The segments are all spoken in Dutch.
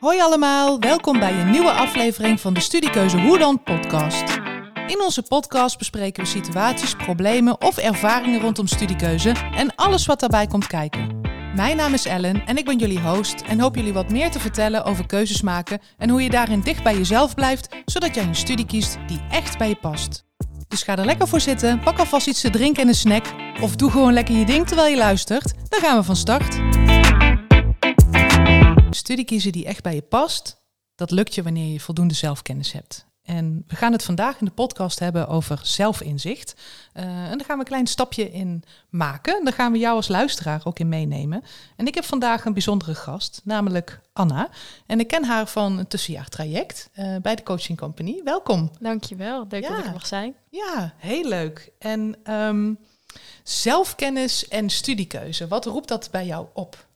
Hoi allemaal, welkom bij een nieuwe aflevering van de Studiekeuze Hoe dan podcast. In onze podcast bespreken we situaties, problemen of ervaringen rondom studiekeuze en alles wat daarbij komt kijken. Mijn naam is Ellen en ik ben jullie host en hoop jullie wat meer te vertellen over keuzes maken en hoe je daarin dicht bij jezelf blijft, zodat jij een studie kiest die echt bij je past. Dus ga er lekker voor zitten, pak alvast iets te drinken en een snack of doe gewoon lekker je ding terwijl je luistert. Dan gaan we van start. Studie kiezen die echt bij je past, dat lukt je wanneer je voldoende zelfkennis hebt. En we gaan het vandaag in de podcast hebben over zelfinzicht. Uh, en daar gaan we een klein stapje in maken. Daar gaan we jou als luisteraar ook in meenemen. En ik heb vandaag een bijzondere gast, namelijk Anna. En ik ken haar van een tussenjaartraject uh, bij de Coaching Company. Welkom. Dankjewel, leuk ja. dat ik er mag zijn. Ja, heel leuk. En um, zelfkennis en studiekeuze, wat roept dat bij jou op?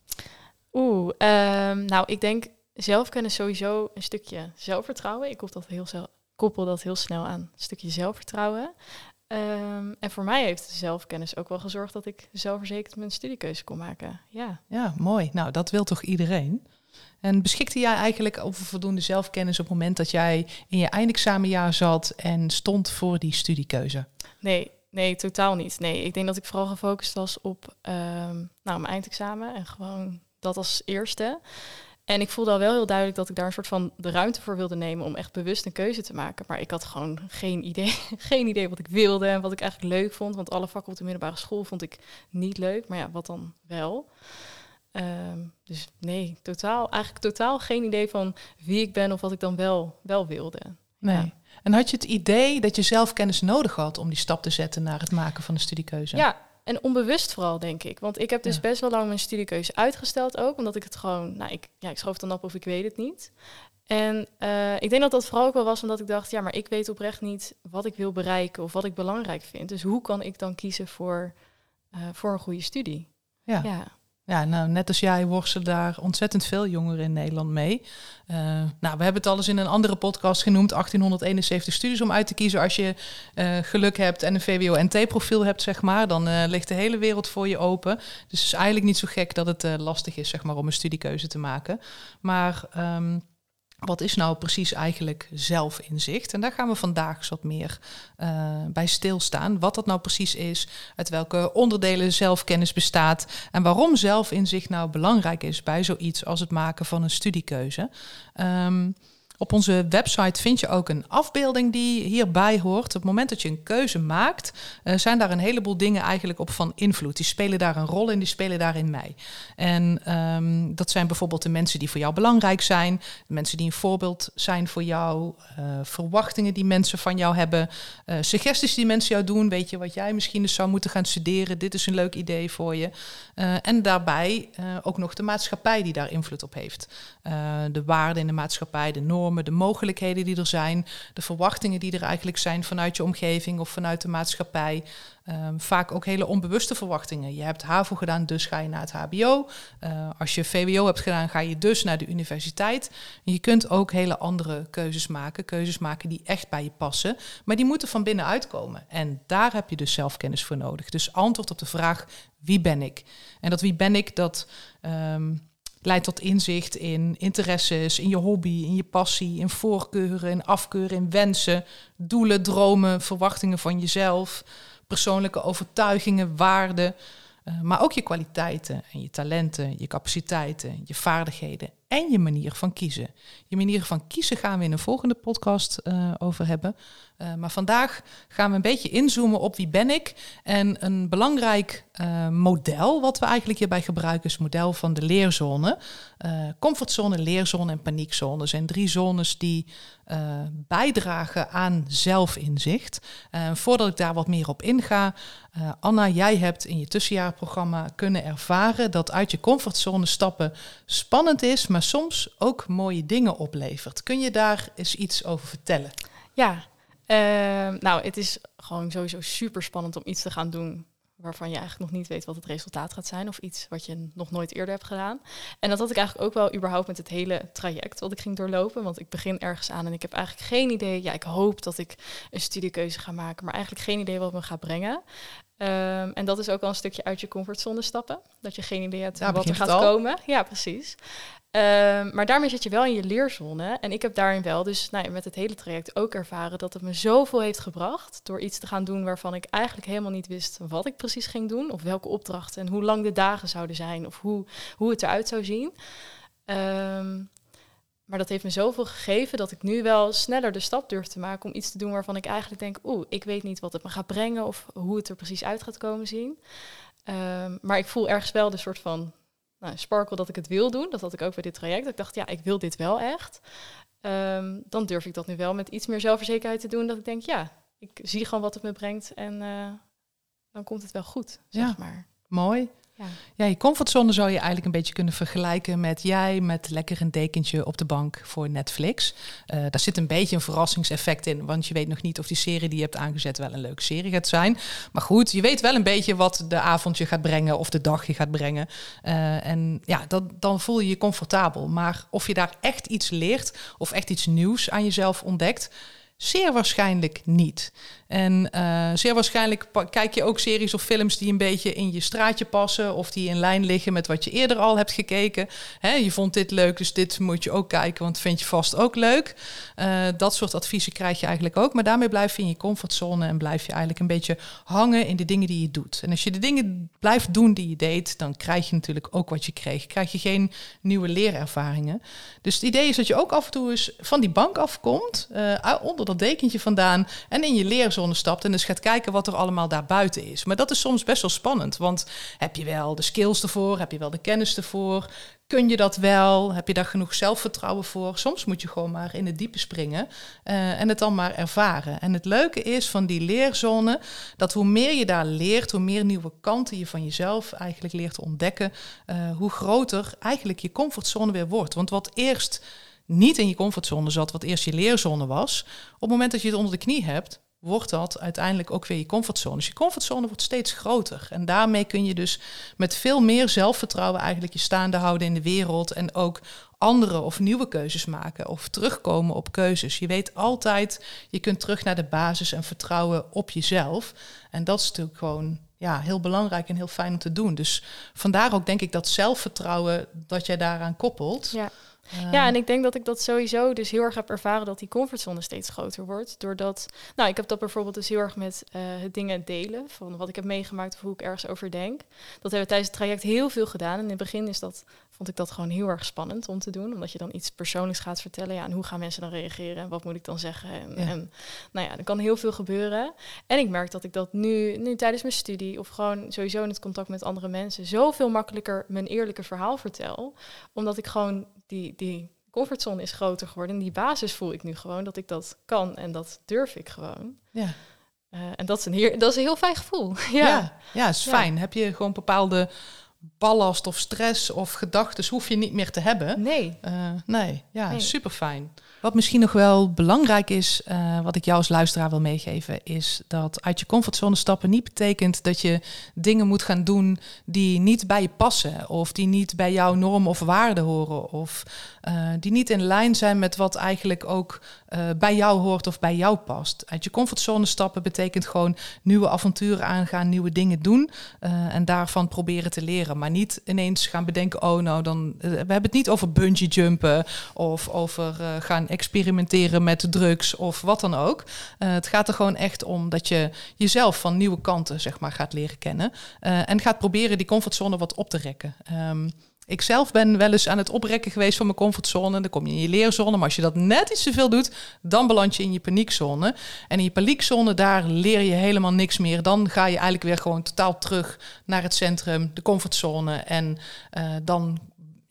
Oeh, um, nou ik denk zelfkennis sowieso een stukje zelfvertrouwen. Ik koppel dat heel, koppel dat heel snel aan een stukje zelfvertrouwen. Um, en voor mij heeft de zelfkennis ook wel gezorgd dat ik zelfverzekerd mijn studiekeuze kon maken. Ja. ja, mooi. Nou, dat wil toch iedereen? En beschikte jij eigenlijk over voldoende zelfkennis op het moment dat jij in je eindexamenjaar zat en stond voor die studiekeuze? Nee, nee, totaal niet. Nee, ik denk dat ik vooral gefocust was op um, nou, mijn eindexamen en gewoon dat als eerste. En ik voelde al wel heel duidelijk dat ik daar een soort van de ruimte voor wilde nemen om echt bewust een keuze te maken. Maar ik had gewoon geen idee, geen idee wat ik wilde en wat ik eigenlijk leuk vond. Want alle vakken op de middelbare school vond ik niet leuk. Maar ja, wat dan wel? Um, dus nee, totaal, eigenlijk totaal geen idee van wie ik ben of wat ik dan wel, wel wilde. Nee. Ja. En had je het idee dat je zelfkennis nodig had om die stap te zetten naar het maken van een studiekeuze? Ja, en onbewust vooral, denk ik. Want ik heb dus best wel lang mijn studiekeuze uitgesteld ook. Omdat ik het gewoon, nou, ik, ja, ik schoof dan op of ik weet het niet. En uh, ik denk dat dat vooral ook wel was omdat ik dacht, ja, maar ik weet oprecht niet wat ik wil bereiken of wat ik belangrijk vind. Dus hoe kan ik dan kiezen voor, uh, voor een goede studie? Ja. ja. Ja, nou, net als jij worstelen daar ontzettend veel jongeren in Nederland mee. Uh, nou, we hebben het al eens in een andere podcast genoemd, 1871 studies om uit te kiezen. Als je uh, geluk hebt en een VWO-NT-profiel hebt, zeg maar, dan uh, ligt de hele wereld voor je open. Dus het is eigenlijk niet zo gek dat het lastig is, zeg maar, om een studiekeuze te maken. Maar... Um, wat is nou precies eigenlijk zelfinzicht? En daar gaan we vandaag wat meer uh, bij stilstaan. Wat dat nou precies is, uit welke onderdelen zelfkennis bestaat en waarom zelfinzicht nou belangrijk is bij zoiets als het maken van een studiekeuze. Um, op onze website vind je ook een afbeelding die hierbij hoort. Op het moment dat je een keuze maakt, uh, zijn daar een heleboel dingen eigenlijk op van invloed. Die spelen daar een rol in, die spelen daarin mee. En um, dat zijn bijvoorbeeld de mensen die voor jou belangrijk zijn, mensen die een voorbeeld zijn voor jou, uh, verwachtingen die mensen van jou hebben, uh, suggesties die mensen jou doen. Weet je wat jij misschien dus zou moeten gaan studeren? Dit is een leuk idee voor je. en daarbij ook nog de maatschappij die daar invloed op heeft. de waarden in de maatschappij, de normen de mogelijkheden die er zijn, de verwachtingen die er eigenlijk zijn vanuit je omgeving of vanuit de maatschappij. Um, vaak ook hele onbewuste verwachtingen. Je hebt HAVO gedaan, dus ga je naar het HBO. Uh, als je VWO hebt gedaan, ga je dus naar de universiteit. En je kunt ook hele andere keuzes maken. Keuzes maken die echt bij je passen. Maar die moeten van binnenuit komen. En daar heb je dus zelfkennis voor nodig. Dus antwoord op de vraag, wie ben ik? En dat wie ben ik, dat... Um, leidt tot inzicht in interesses, in je hobby, in je passie, in voorkeuren, in afkeuren, in wensen, doelen, dromen, verwachtingen van jezelf, persoonlijke overtuigingen, waarden, uh, maar ook je kwaliteiten en je talenten, je capaciteiten, je vaardigheden en je manier van kiezen. Je manier van kiezen gaan we in een volgende podcast uh, over hebben. Uh, maar vandaag gaan we een beetje inzoomen op wie ben ik. En een belangrijk uh, model wat we eigenlijk hierbij gebruiken is het model van de leerzone. comfortzone, leerzone en paniekzone. Zijn drie zones die bijdragen aan zelfinzicht. voordat ik daar wat meer op inga, Anna, jij hebt in je tussenjaarprogramma kunnen ervaren dat uit je comfortzone stappen spannend is, maar soms ook mooie dingen oplevert. Kun je daar eens iets over vertellen? Ja, uh, nou, het is gewoon sowieso super spannend om iets te gaan doen waarvan je eigenlijk nog niet weet wat het resultaat gaat zijn of iets wat je nog nooit eerder hebt gedaan. En dat had ik eigenlijk ook wel überhaupt met het hele traject wat ik ging doorlopen, want ik begin ergens aan en ik heb eigenlijk geen idee. Ja, ik hoop dat ik een studiekeuze ga maken, maar eigenlijk geen idee wat me gaat brengen. Ehm, en dat is ook al een stukje uit je comfortzone stappen. Dat je geen idee hebt wat er gaat komen. Ja, precies. Ehm, maar daarmee zit je wel in je leerzone. En ik heb daarin wel, dus nou met het hele traject ook ervaren dat het me zoveel heeft gebracht. Door iets te gaan doen waarvan ik eigenlijk helemaal niet wist wat ik precies ging doen. Of welke opdrachten en hoe lang de dagen zouden zijn. Of hoe, hoe het eruit zou zien. Ehm, maar dat heeft me zoveel gegeven dat ik nu wel sneller de stap durf te maken om iets te doen waarvan ik eigenlijk denk, oeh, ik weet niet wat het me gaat brengen of hoe het er precies uit gaat komen zien. Ehm, maar ik voel ergens wel de soort van nou, sparkle dat ik het wil doen. Dat had ik ook bij dit traject. Ik dacht, ja, ik wil dit wel echt. Ehm, dan durf ik dat nu wel met iets meer zelfverzekerheid te doen. Dat ik denk, ja, ik zie gewoon wat het me brengt en eh, dan komt het wel goed, zeg Ja. maar. Mooi. Ja. Ja, je comfortzone zou je eigenlijk een beetje kunnen vergelijken met jij met lekker een dekentje op de bank voor Netflix. Eh, daar zit een beetje een verrassingseffect in, want je weet nog niet of die serie die je hebt aangezet wel een leuke serie gaat zijn. Maar goed, je weet wel een beetje wat de avond je gaat brengen of de dag je gaat brengen. Eh, en ja, dat, dan voel je je comfortabel. Maar of je daar echt iets leert of echt iets nieuws aan jezelf ontdekt, Zeer waarschijnlijk niet. En eh, zeer waarschijnlijk kijk je ook series of films die een beetje in je straatje passen. Of die in lijn liggen met wat je eerder al hebt gekeken. Hè, je vond dit leuk, dus dit moet je ook kijken, want vind je vast ook leuk. Eh, dat soort adviezen krijg je eigenlijk ook. Maar daarmee blijf je in je comfortzone en blijf je eigenlijk een beetje hangen in de dingen die je doet. En als je de dingen blijft doen die je deed, dan krijg je natuurlijk ook wat je kreeg. Krijg je geen nieuwe leerervaringen. Dus het idee is dat je ook af en toe eens van die bank afkomt, eh, onder dat dekentje vandaan en in je leerzone stapt en dus gaat kijken wat er allemaal daarbuiten is. Maar dat is soms best wel spannend, want heb je wel de skills ervoor, heb je wel de kennis ervoor, kun je dat wel, heb je daar genoeg zelfvertrouwen voor? Soms moet je gewoon maar in het diepe springen eh, en het dan maar ervaren. En het leuke is van die leerzone dat hoe meer je daar leert, hoe meer nieuwe kanten je van jezelf eigenlijk leert ontdekken, eh, hoe groter eigenlijk je comfortzone weer wordt. Want wat eerst niet in je comfortzone zat, wat eerst je leerzone was, op het moment dat je het onder de knie hebt, wordt dat uiteindelijk ook weer je comfortzone. Dus je comfortzone wordt steeds groter. En daarmee kun je dus met veel meer zelfvertrouwen eigenlijk je staande houden in de wereld en ook andere of nieuwe keuzes maken of terugkomen op keuzes. Je weet altijd, je kunt terug naar de basis en vertrouwen op jezelf. En dat is natuurlijk gewoon ja, heel belangrijk en heel fijn om te doen. Dus vandaar ook denk ik dat zelfvertrouwen dat jij daaraan koppelt. Ja. Ja, en ik denk dat ik dat sowieso dus heel erg heb ervaren dat die comfortzone steeds groter wordt. Doordat, nou, ik heb dat bijvoorbeeld dus heel erg met eh, het dingen delen van wat ik heb meegemaakt of hoe ik ergens over denk. Dat hebben we tijdens het traject heel veel gedaan. En in het begin is dat, vond ik dat gewoon heel erg spannend om te doen. Omdat je dan iets persoonlijks gaat vertellen. Ja, en hoe gaan mensen dan reageren? En wat moet ik dan zeggen? En, Ja. en nou ja, er kan heel veel gebeuren. En ik merk dat ik dat nu, nu tijdens mijn studie of gewoon sowieso in het contact met andere mensen, zoveel makkelijker mijn eerlijke verhaal vertel. Omdat ik gewoon die, die comfortzone is groter geworden. En die basis voel ik nu gewoon dat ik dat kan en dat durf ik gewoon. ja. Eh, en dat is, een heer, dat is een heel fijn gevoel. ja. Ja, ja, is Ja. fijn. Heb je gewoon bepaalde ballast of stress of gedachten, hoef je niet meer te hebben. Nee. Eh, nee, ja, Nee. super fijn. Wat misschien nog wel belangrijk is, eh, wat ik jou als luisteraar wil meegeven, is dat uit je comfortzone stappen niet betekent dat je dingen moet gaan doen die niet bij je passen, of die niet bij jouw norm of waarde horen, of eh, die niet in lijn zijn met wat eigenlijk ook eh, bij jou hoort of bij jou past. Uit je comfortzone stappen betekent gewoon nieuwe avonturen aangaan, nieuwe dingen doen eh, en daarvan proberen te leren, maar niet ineens gaan bedenken, oh nou dan, we hebben het niet over bungee jumpen of over gaan experimenteren met drugs of wat dan ook. Het gaat er gewoon echt om dat je jezelf van nieuwe kanten zeg maar gaat leren kennen en gaat proberen die comfortzone wat op te rekken. Ehm, ik zelf ben wel eens aan het oprekken geweest van mijn comfortzone. Dan kom je in je leerzone. Maar als je dat net iets te veel doet, dan beland je in je paniekzone. En in je paniekzone, daar leer je helemaal niks meer. Dan ga je eigenlijk weer gewoon totaal terug naar het centrum, de comfortzone. En eh, dan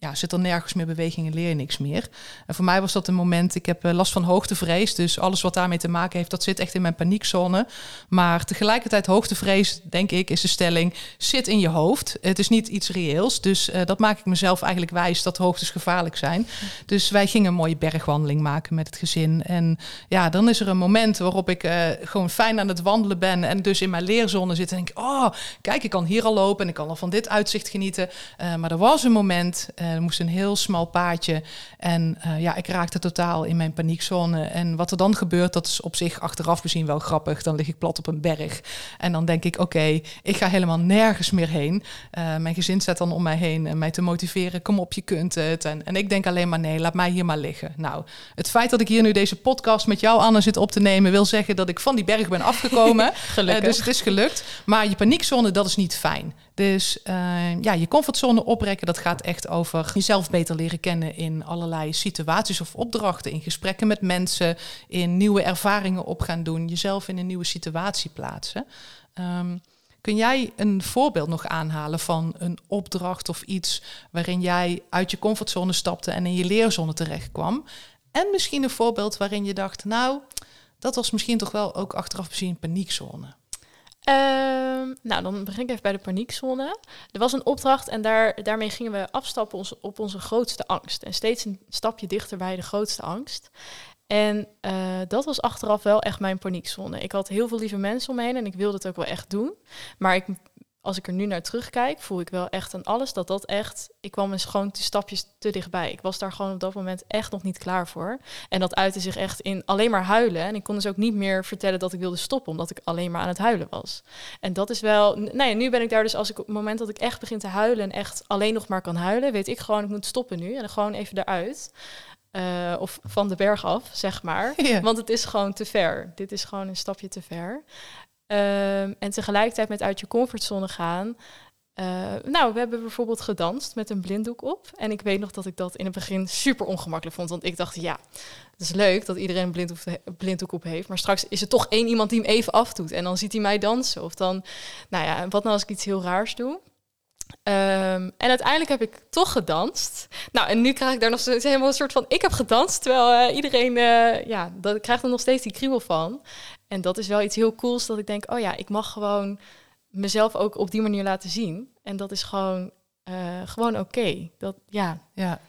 ja, zit er nergens meer beweging en leer je niks meer. En voor mij was dat een moment, ik heb eh, last van hoogtevrees. Dus alles wat daarmee te maken heeft, dat zit echt in mijn paniekzone. Maar tegelijkertijd hoogtevrees, denk ik, is de stelling, zit in je hoofd. Het is niet iets reëels. Dus eh, dat maak ik mezelf eigenlijk wijs dat hoogtes gevaarlijk zijn. Dus wij gingen een mooie bergwandeling maken met het gezin. En ja, dan is er een moment waarop ik eh, gewoon fijn aan het wandelen ben. En dus in mijn leerzone zit en denk, oh, kijk, ik kan hier al lopen en ik kan al van dit uitzicht genieten. Maar er was een moment, er moest een heel smal paadje. En uh, ja, ik raakte totaal in mijn paniekzone. En wat er dan gebeurt, dat is op zich achteraf misschien wel grappig. Dan lig ik plat op een berg. En dan denk ik, oké, ik ga helemaal nergens meer heen. Uh, mijn gezin staat dan om mij heen en mij te motiveren. Kom op, je kunt het. En, en ik denk alleen maar, nee, laat mij hier maar liggen. Nou, het feit dat ik hier nu deze podcast met jou, Anne, zit op te nemen... wil zeggen dat ik van die berg ben afgekomen. uh, dus het is gelukt. Maar je paniekzone, dat is niet fijn. Dus uh, ja, je comfortzone oprekken, dat gaat echt over jezelf beter leren kennen in allerlei situaties of opdrachten, in gesprekken met mensen, in nieuwe ervaringen op gaan doen, jezelf in een nieuwe situatie plaatsen. Um, kun jij een voorbeeld nog aanhalen van een opdracht of iets waarin jij uit je comfortzone stapte en in je leerzone terecht kwam? En misschien een voorbeeld waarin je dacht, nou, dat was misschien toch wel ook achteraf gezien een paniekzone. Um, nou, dan begin ik even bij de paniekzone. Er was een opdracht en daar, daarmee gingen we afstappen op onze grootste angst. En steeds een stapje dichter bij de grootste angst. En uh, dat was achteraf wel echt mijn paniekzone. Ik had heel veel lieve mensen om me en ik wilde het ook wel echt doen. Maar ik als ik er nu naar terugkijk, voel ik wel echt aan alles dat dat echt. Ik kwam eens gewoon te stapjes te dichtbij. Ik was daar gewoon op dat moment echt nog niet klaar voor. En dat uitte zich echt in alleen maar huilen. En ik kon dus ook niet meer vertellen dat ik wilde stoppen, omdat ik alleen maar aan het huilen was. En dat is wel. Nou ja, nu ben ik daar dus als ik op het moment dat ik echt begin te huilen en echt alleen nog maar kan huilen, weet ik gewoon, ik moet stoppen nu en dan gewoon even eruit. Uh, of van de berg af, zeg maar. Want het is gewoon te ver. Dit is gewoon een stapje te ver. Um, en tegelijkertijd met uit je comfortzone gaan. Uh, nou, we hebben bijvoorbeeld gedanst met een blinddoek op. En ik weet nog dat ik dat in het begin super ongemakkelijk vond. Want ik dacht, ja, het is leuk dat iedereen een blinddoek, op heeft. Maar straks is er toch één iemand die hem even afdoet. En dan ziet hij mij dansen. Of dan, nou ja, wat nou als ik iets heel raars doe? Um, en uiteindelijk heb ik toch gedanst. Nou, en nu krijg ik daar nog steeds helemaal een soort van... Ik heb gedanst, terwijl uh, iedereen... Uh, ja, dat krijgt er nog steeds die kriebel van. En dat is wel iets heel cools dat ik denk, oh ja, ik mag gewoon mezelf ook op die manier laten zien. En dat is gewoon, uh, gewoon oké. Dat ja. Ja.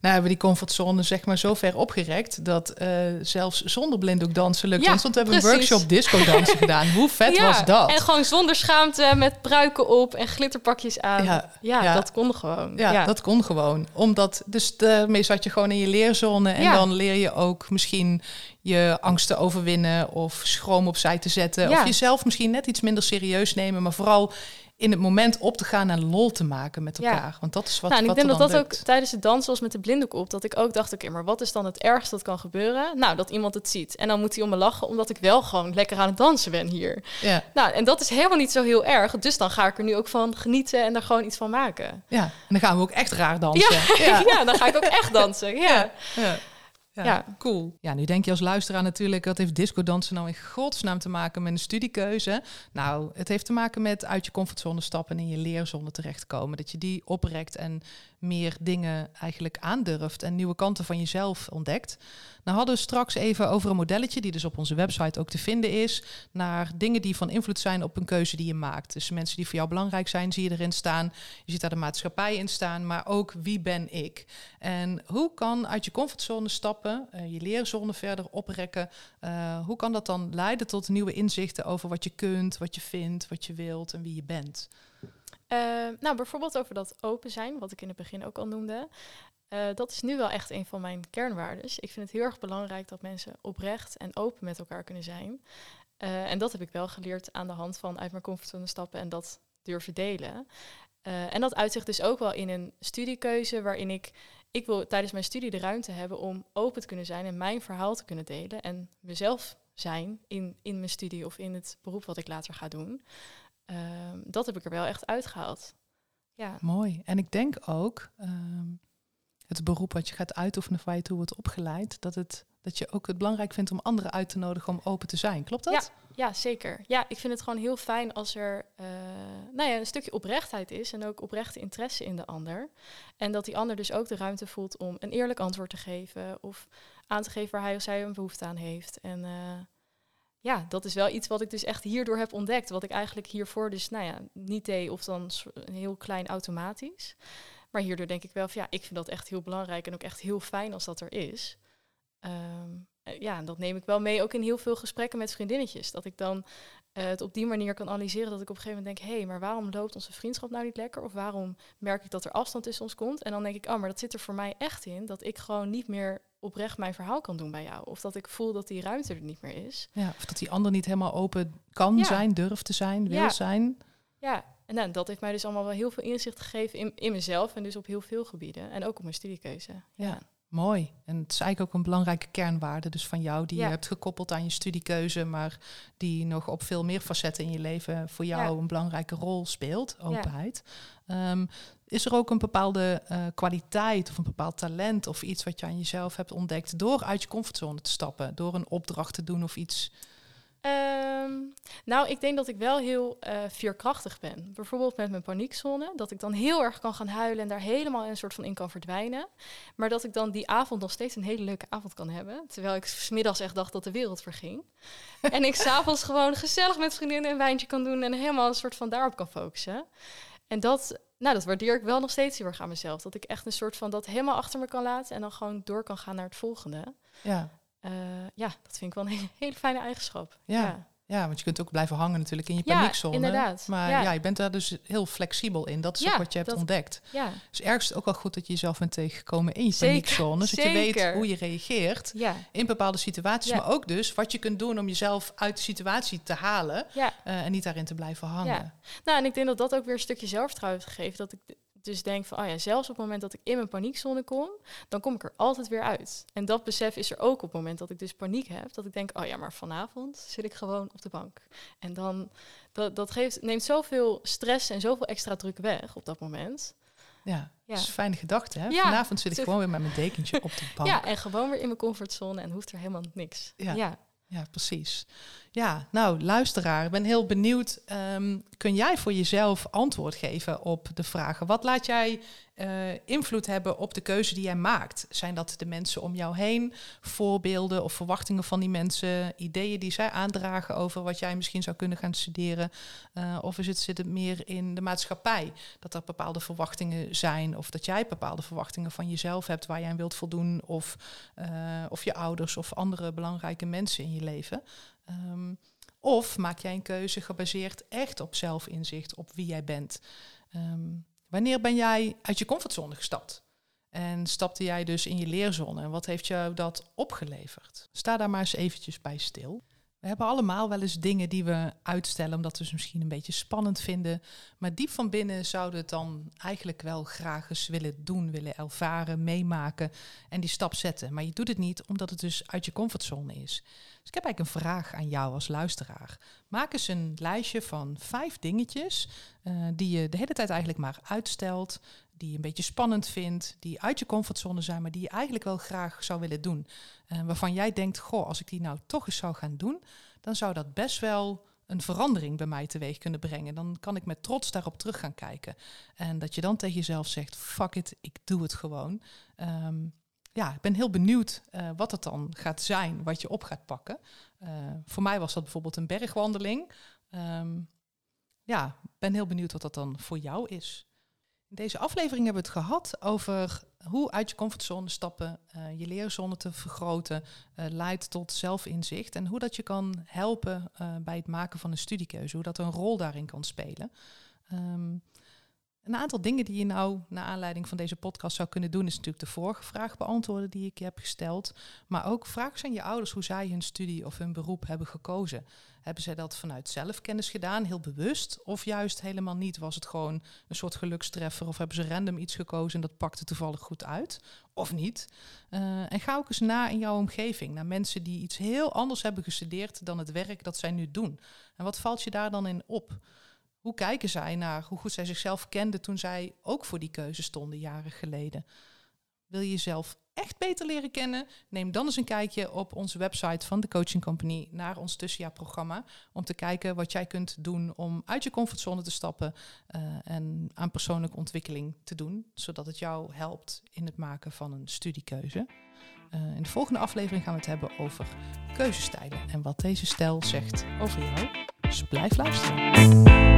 Nou hebben we die comfortzone zeg maar zo ver opgerekt dat uh, zelfs zonder blinddoek dansen lukt. Ja, Want we hebben precies. een workshop disco dansen gedaan. Hoe vet ja, was dat? En gewoon zonder schaamte met pruiken op en glitterpakjes aan. Ja. dat kon gewoon. Ja, dat kon gewoon. Omdat, dus daarmee zat je gewoon in je leerzone en dan leer je ook misschien je angsten overwinnen of schroom opzij te zetten. Of jezelf misschien net iets minder serieus nemen, maar vooral in het moment op te gaan en lol te maken met elkaar. Ja. Want dat is wat. Nou, en ik denk dat dat ook tijdens het dansen was met de blinddoek op. Dat ik ook dacht, oké, maar wat is dan het ergste dat kan gebeuren? Nou, dat iemand het ziet. En dan moet hij om me lachen, omdat ik wel gewoon lekker aan het dansen ben hier. Ja. Nou, en dat is helemaal niet zo heel erg. Dus dan ga ik er nu ook van genieten en er gewoon iets van maken. Ja, en dan gaan we ook echt raar dansen. Ja, ja. dan ga ik ook echt dansen. ja. Ja. Ja, cool. Ja, nu denk je als luisteraar natuurlijk, wat heeft disco dansen nou in godsnaam te maken met een studiekeuze? Nou, het heeft te maken met uit je comfortzone stappen en in je leerzone terechtkomen. Dat je die oprekt en meer dingen eigenlijk aandurft en nieuwe kanten van jezelf ontdekt. Nou hadden we straks even over een modelletje die dus op onze website ook te vinden is, naar dingen die van invloed zijn op een keuze die je maakt. Dus mensen die voor jou belangrijk zijn, zie je erin staan. Je ziet daar de maatschappij in staan, maar ook wie ben ik? En hoe kan uit je comfortzone stappen, uh, je leerzone verder oprekken, uh, hoe kan dat dan leiden tot nieuwe inzichten over wat je kunt, wat je vindt, wat je wilt en wie je bent? Uh, nou, bijvoorbeeld over dat open zijn, wat ik in het begin ook al noemde. Uh, dat is nu wel echt een van mijn kernwaarden. Ik vind het heel erg belangrijk dat mensen oprecht en open met elkaar kunnen zijn. Uh, en dat heb ik wel geleerd aan de hand van uit mijn comfortzone stappen en dat durven delen. en dat uitzicht dus ook wel in een studiekeuze waarin ik, ik wil tijdens mijn studie de ruimte hebben om open te kunnen zijn en mijn verhaal te kunnen delen en mezelf zijn in, in mijn studie of in het beroep wat ik later ga doen. Ehm, dat heb ik er wel echt uitgehaald. Ja. Mooi. En ik denk ook um, het beroep wat je gaat uitoefenen waar je toe wordt opgeleid, dat, het, dat je ook het belangrijk vindt om anderen uit te nodigen om open te zijn. Klopt dat? Ja, ja zeker. Ja, ik vind het gewoon heel fijn als er uh, nou ja, een stukje oprechtheid is en ook oprechte interesse in de ander. En dat die ander dus ook de ruimte voelt om een eerlijk antwoord te geven of aan te geven waar hij of zij een behoefte aan heeft. En uh, ja, dat is wel iets wat ik dus echt hierdoor heb ontdekt. Wat ik eigenlijk hiervoor dus, nou ja, niet deed of dan heel klein automatisch. Maar hierdoor denk ik wel van ja, ik vind dat echt heel belangrijk en ook echt heel fijn als dat er is. Um, eh, ja, dat neem ik wel mee ook in heel veel gesprekken met vriendinnetjes. Dat ik dan eh, het op die manier kan analyseren dat ik op een gegeven moment denk... hé, hey, maar waarom loopt onze vriendschap nou niet lekker? Of waarom merk ik dat er afstand tussen ons komt? En dan denk ik, oh, maar dat zit er voor mij echt in... dat ik gewoon niet meer oprecht mijn verhaal kan doen bij jou. Of dat ik voel dat die ruimte er niet meer is. Ja, of dat die ander niet helemaal open kan zijn, durft te zijn, wil ja. zijn. Ja, en nou, dat heeft mij dus allemaal wel heel veel inzicht gegeven in, in mezelf... en dus op heel veel gebieden. En ook op mijn studiekeuze. ja. Mooi. En het is eigenlijk ook een belangrijke kernwaarde dus van jou, die je hebt gekoppeld aan je studiekeuze, maar die nog op veel meer facetten in je leven voor jou een belangrijke rol speelt, openheid. Ehm, is er ook een bepaalde uh, kwaliteit of een bepaald talent of iets wat je aan jezelf hebt ontdekt door uit je comfortzone te stappen, door een opdracht te doen of iets Ehm, nou, ik denk dat ik wel heel uh, veerkrachtig ben. Bijvoorbeeld met mijn paniekzone. Dat ik dan heel erg kan gaan huilen en daar helemaal een soort van in kan verdwijnen. Maar dat ik dan die avond nog steeds een hele leuke avond kan hebben. Terwijl ik smiddags echt dacht dat de wereld verging. en ik s'avonds gewoon gezellig met vriendinnen een wijntje kan doen en helemaal een soort van daarop kan focussen. En dat, nou, dat waardeer ik wel nog steeds heel erg aan mezelf. Dat ik echt een soort van dat helemaal achter me kan laten en dan gewoon door kan gaan naar het volgende. Ja. Uh, ja, dat vind ik wel een hele, fijne eigenschap. Ja. ja. Want je kunt ook blijven hangen natuurlijk in je paniekzone. Ja, inderdaad. Maar ja. je bent daar dus heel flexibel in. Dat is ook wat je hebt ontdekt. Ja. Dus ergens ook wel goed dat je jezelf bent tegengekomen in je paniekzone. Zodat je weet hoe je reageert in bepaalde situaties. Maar ook dus wat je kunt doen om jezelf uit de situatie te halen. Uh, en niet daarin te blijven hangen. Nou, en ik denk dat dat ook weer een stukje zelfvertrouwen geeft. Dat ik dus denk van, oh ja, zelfs op het moment dat ik in mijn paniekzone kom, dan kom ik er altijd weer uit. En dat besef is er ook op het moment dat ik dus paniek heb, dat ik denk, oh ja, maar vanavond zit ik gewoon op de bank. En dan, dat, dat geeft, neemt zoveel stress en zoveel extra druk weg op dat moment. Ja, ja. dat is een fijne gedachte. Hè? Ja, Vanavond zit ik gewoon weer met mijn dekentje op de bank. Ja, en gewoon weer in mijn comfortzone en hoeft er helemaal niks. Ja, ja. Ja precies. Ja, nou, luisteraar, ik ben heel benieuwd. Ehm, kun jij voor jezelf antwoord geven op de vragen? Wat laat jij uh, invloed hebben op de keuze die jij maakt? Zijn dat de mensen om jou heen, voorbeelden of verwachtingen van die mensen, ideeën die zij aandragen over wat jij misschien zou kunnen gaan studeren? Uh, of is het, zit het meer in de maatschappij dat er bepaalde verwachtingen zijn, of dat jij bepaalde verwachtingen van jezelf hebt waar jij aan wilt voldoen, of, uh, of je ouders of andere belangrijke mensen in je leven? Um, of maak jij een keuze gebaseerd echt op zelfinzicht, op wie jij bent? Um, wanneer ben jij uit je comfortzone gestapt? En stapte jij dus in je leerzone? En wat heeft jou dat opgeleverd? Sta daar maar eens eventjes bij stil. We hebben allemaal wel eens dingen die we uitstellen omdat we ze misschien een beetje spannend vinden. Maar diep van binnen zouden het dan eigenlijk wel graag eens willen doen, willen ervaren, meemaken en die stap zetten. Maar je doet het niet omdat het dus uit je comfortzone is. Dus ik heb eigenlijk een vraag aan jou als luisteraar. Maak eens een lijstje van vijf dingetjes uh, die je de hele tijd eigenlijk maar uitstelt, die je een beetje spannend vindt, die uit je comfortzone zijn, maar die je eigenlijk wel graag zou willen doen. Uh, waarvan jij denkt, goh, als ik die nou toch eens zou gaan doen, dan zou dat best wel een verandering bij mij teweeg kunnen brengen. Dan kan ik met trots daarop terug gaan kijken. En dat je dan tegen jezelf zegt, fuck it, ik doe het gewoon. Um, ja, ik ben heel benieuwd uh, wat het dan gaat zijn, wat je op gaat pakken. Uh, voor mij was dat bijvoorbeeld een bergwandeling. Um, ja, ben heel benieuwd wat dat dan voor jou is. In deze aflevering hebben we het gehad over hoe uit je comfortzone stappen, uh, je leerzone te vergroten, uh, leidt tot zelfinzicht. En hoe dat je kan helpen uh, bij het maken van een studiekeuze, hoe dat een rol daarin kan spelen. Um, een aantal dingen die je nou, naar aanleiding van deze podcast, zou kunnen doen, is natuurlijk de vorige vraag beantwoorden die ik je heb gesteld. Maar ook vraag aan je ouders hoe zij hun studie of hun beroep hebben gekozen. Hebben zij dat vanuit zelfkennis gedaan, heel bewust? Of juist helemaal niet? Was het gewoon een soort gelukstreffer? Of hebben ze random iets gekozen en dat pakte toevallig goed uit? Of niet? Uh, en ga ook eens na in jouw omgeving, naar mensen die iets heel anders hebben gestudeerd dan het werk dat zij nu doen. En wat valt je daar dan in op? Hoe kijken zij naar hoe goed zij zichzelf kenden toen zij ook voor die keuze stonden jaren geleden? Wil je jezelf echt beter leren kennen? Neem dan eens een kijkje op onze website van de Coaching Company naar ons tussenjaarprogramma. Om te kijken wat jij kunt doen om uit je comfortzone te stappen uh, en aan persoonlijke ontwikkeling te doen. Zodat het jou helpt in het maken van een studiekeuze. Uh, in de volgende aflevering gaan we het hebben over keuzestijlen en wat deze stijl zegt over jou. Dus blijf luisteren.